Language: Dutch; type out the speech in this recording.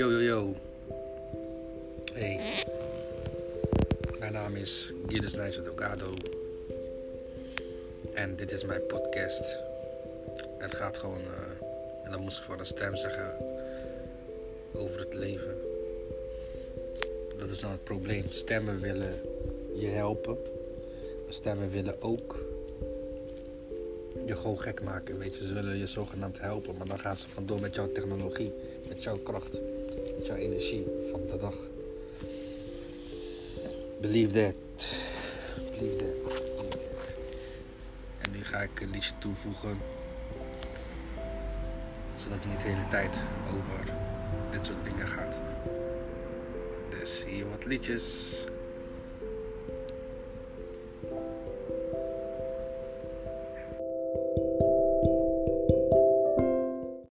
Yo, yo, yo. Hey. Mijn naam is Gilles Nijs Delgado. En dit is mijn podcast. Het gaat gewoon, uh, en dan moest ik van een stem zeggen, over het leven. Dat is nou het probleem. Stemmen willen je helpen. Stemmen willen ook je gewoon gek maken. Weet je, ze willen je zogenaamd helpen, maar dan gaan ze vandoor met jouw technologie, met jouw kracht, met energie van de dag. Believe that. Believe that. Believe that. En nu ga ik een liedje toevoegen, zodat het niet de hele tijd over dit soort dingen gaat. Dus hier wat liedjes.